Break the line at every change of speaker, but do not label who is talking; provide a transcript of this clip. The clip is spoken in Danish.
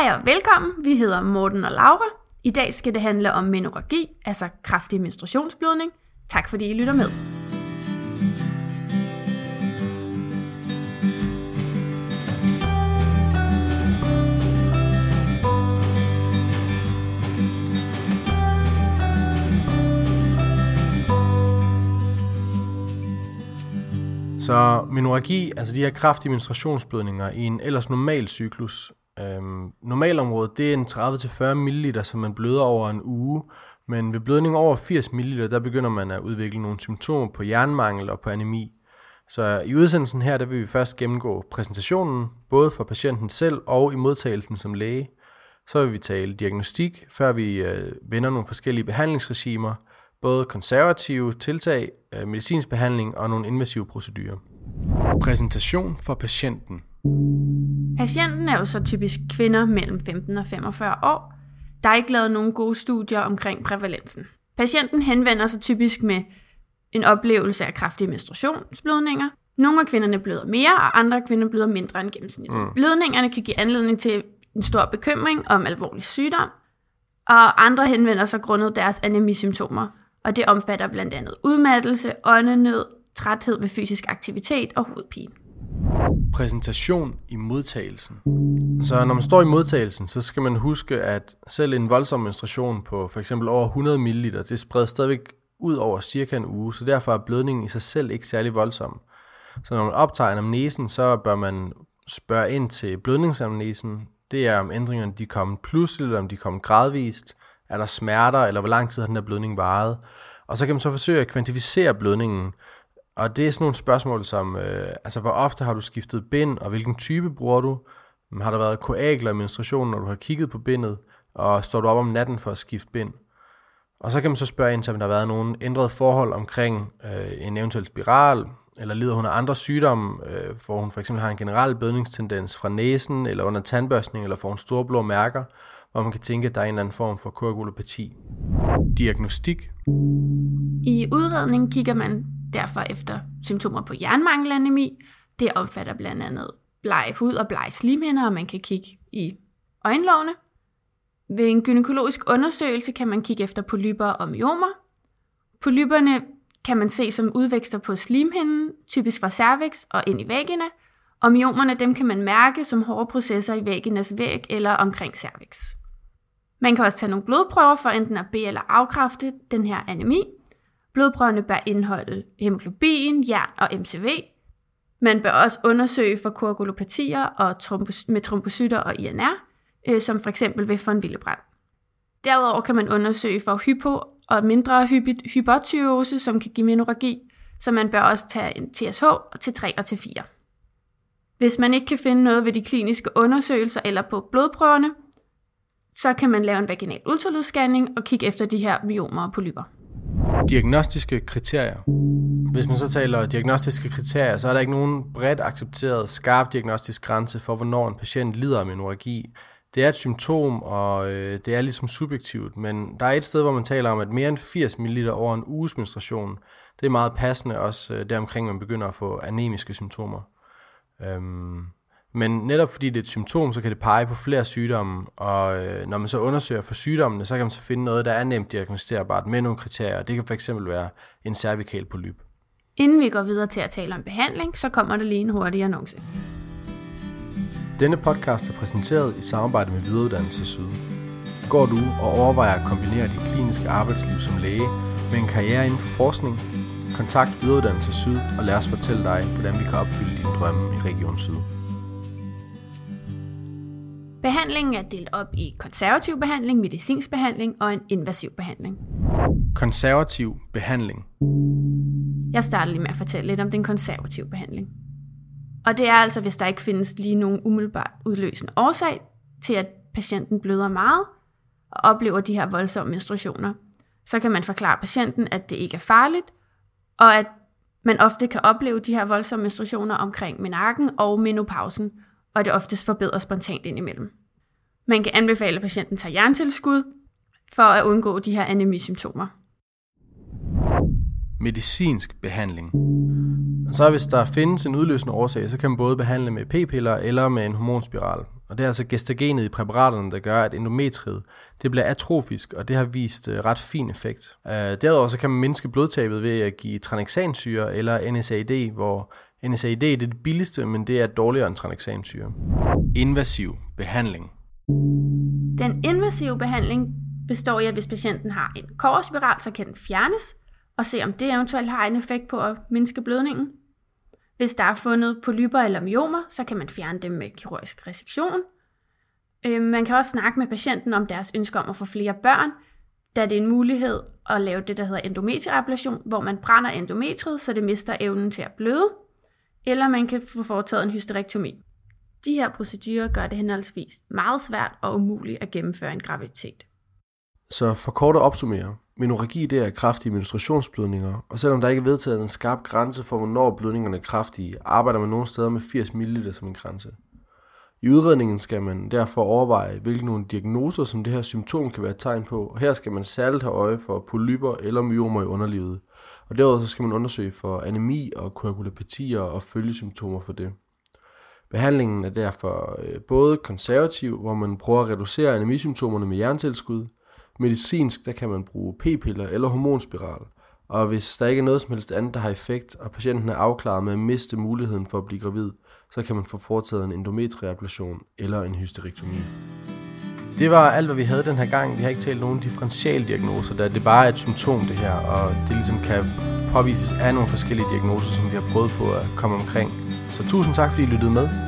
Hej og velkommen. Vi hedder Morten og Laura. I dag skal det handle om menoragi, altså kraftig menstruationsblødning. Tak fordi I lytter med.
Så menoragi, altså de her kraftige menstruationsblødninger i en ellers normal cyklus. Øhm, normalområdet, det er en 30-40 ml, som man bløder over en uge. Men ved blødning over 80 ml, der begynder man at udvikle nogle symptomer på jernmangel og på anemi. Så i udsendelsen her, der vil vi først gennemgå præsentationen, både for patienten selv og i modtagelsen som læge. Så vil vi tale diagnostik, før vi øh, vender nogle forskellige behandlingsregimer, både konservative tiltag, øh, medicinsk behandling og nogle invasive procedurer. Præsentation for patienten.
Patienten er jo så typisk kvinder mellem 15 og 45 år. Der er ikke lavet nogen gode studier omkring prævalensen. Patienten henvender sig typisk med en oplevelse af kraftige menstruationsblødninger. Nogle af kvinderne bløder mere, og andre kvinder bløder mindre end gennemsnittet. Mm. Blødningerne kan give anledning til en stor bekymring om alvorlig sygdom, og andre henvender sig grundet deres anemisymptomer, og det omfatter blandt andet udmattelse, åndenød, træthed ved fysisk aktivitet og hovedpine.
Præsentation i modtagelsen. Så når man står i modtagelsen, så skal man huske, at selv en voldsom menstruation på for eksempel over 100 ml, det spreder stadigvæk ud over cirka en uge, så derfor er blødningen i sig selv ikke særlig voldsom. Så når man optager anamnesen, så bør man spørge ind til blødningsanamnesen. Det er om ændringerne de kom pludseligt, eller om de kom gradvist. Er der smerter, eller hvor lang tid har den der blødning varet? Og så kan man så forsøge at kvantificere blødningen. Og det er sådan nogle spørgsmål som, øh, altså hvor ofte har du skiftet bind, og hvilken type bruger du? Har der været koagler i menstruationen, når du har kigget på bindet, og står du op om natten for at skifte bind? Og så kan man så spørge ind til, om der har været nogle ændrede forhold omkring øh, en eventuel spiral, eller lider hun af andre sygdomme, øh, hvor hun for eksempel har en generel blødningstendens fra næsen, eller under tandbørstning, eller får hun store blå mærker, hvor man kan tænke, at der er en eller anden form for koagulopati. Diagnostik.
I udredningen kigger man derfor efter symptomer på jernmangelanemi. Det omfatter blandt andet bleg hud og bleg slimhinder, og man kan kigge i øjenlågene. Ved en gynækologisk undersøgelse kan man kigge efter polyper og myomer. Polyperne kan man se som udvækster på slimhinden, typisk fra cervix og ind i vagina, og myomerne dem kan man mærke som hårde processer i vaginas væg eller omkring cervix. Man kan også tage nogle blodprøver for enten at be- eller afkræfte den her anemi. Blodprøverne bør indeholde hemoglobin, jern og MCV. Man bør også undersøge for koagulopatier og trombos- med trombocytter og INR, øh, som for eksempel ved von Willebrand. Derudover kan man undersøge for hypo- og mindre hypo- hypotyreose, som kan give menoragi, så man bør også tage en TSH til 3 og til 4. Hvis man ikke kan finde noget ved de kliniske undersøgelser eller på blodprøverne, så kan man lave en vaginal ultralydsscanning og kigge efter de her myomer og polyper.
Diagnostiske kriterier. Hvis man så taler diagnostiske kriterier, så er der ikke nogen bredt accepteret skarp diagnostisk grænse for, hvornår en patient lider af menoragi. Det er et symptom, og øh, det er ligesom subjektivt, men der er et sted, hvor man taler om, at mere end 80 ml over en uges menstruation, det er meget passende også øh, deromkring, man begynder at få anemiske symptomer. Øhm, men netop fordi det er et symptom, så kan det pege på flere sygdomme, og øh, når man så undersøger for sygdommene, så kan man så finde noget, der er nemt diagnostiserbart med nogle kriterier. Det kan fx være en cervical polyp.
Inden vi går videre til at tale om behandling, så kommer der lige en hurtig annonce.
Denne podcast er præsenteret i samarbejde med Videreuddannelse Syd. Går du og overvejer at kombinere dit kliniske arbejdsliv som læge med en karriere inden for forskning? Kontakt Videreuddannelse Syd og lad os fortælle dig, hvordan vi kan opfylde dine drømme i Region Syd.
Behandlingen er delt op i konservativ behandling, medicinsk behandling og en invasiv behandling.
Konservativ behandling.
Jeg starter lige med at fortælle lidt om den konservative behandling. Og det er altså, hvis der ikke findes lige nogen umiddelbart udløsende årsag til, at patienten bløder meget og oplever de her voldsomme menstruationer, så kan man forklare patienten, at det ikke er farligt, og at man ofte kan opleve de her voldsomme menstruationer omkring menarken og menopausen, og det oftest forbedres spontant indimellem. Man kan anbefale, at patienten tager jerntilskud for at undgå de her anemisymptomer.
Medicinsk behandling. Så hvis der findes en udløsende årsag, så kan man både behandle med p-piller eller med en hormonspiral. Og det er altså gestagenet i præparaterne, der gør, at endometriet det bliver atrofisk, og det har vist øh, ret fin effekt. Øh, derudover så kan man mindske blodtabet ved at give tranexansyre eller NSAID, hvor NSAID det er det billigste, men det er dårligere end tranexamsyre. Invasiv behandling.
Den invasive behandling består i, at hvis patienten har en koverspiral, så kan den fjernes, og se om det eventuelt har en effekt på at mindske blødningen. Hvis der er fundet polyper eller myomer, så kan man fjerne dem med kirurgisk resektion. Øh, man kan også snakke med patienten om deres ønsker om at få flere børn, da det er en mulighed at lave det, der hedder endometrieablation, hvor man brænder endometriet, så det mister evnen til at bløde, eller man kan få foretaget en hysterektomi. De her procedurer gør det henholdsvis meget svært og umuligt at gennemføre en graviditet.
Så for kort at opsummere, menorragi det er kraftige menstruationsblødninger, og selvom der ikke er vedtaget en skarp grænse for, hvornår blødningerne er kraftige, arbejder man nogle steder med 80 ml som en grænse. I udredningen skal man derfor overveje, hvilke nogle diagnoser, som det her symptom kan være et tegn på, her skal man særligt have øje for polyper eller myomer i underlivet. Og derudover så skal man undersøge for anemi og koagulopatier og følgesymptomer for det. Behandlingen er derfor øh, både konservativ, hvor man prøver at reducere anemisymptomerne med jerntilskud, Medicinsk, der kan man bruge p-piller eller hormonspiral. Og hvis der ikke er noget som helst andet, der har effekt, og patienten er afklaret med at miste muligheden for at blive gravid, så kan man få foretaget en endometrieablation eller en hysterektomi. Det var alt, hvad vi havde den her gang. Vi har ikke talt nogen differentialdiagnoser, da det bare er et symptom det her, og det ligesom kan påvises af nogle forskellige diagnoser, som vi har prøvet på at komme omkring. Så tusind tak, fordi I lyttede med.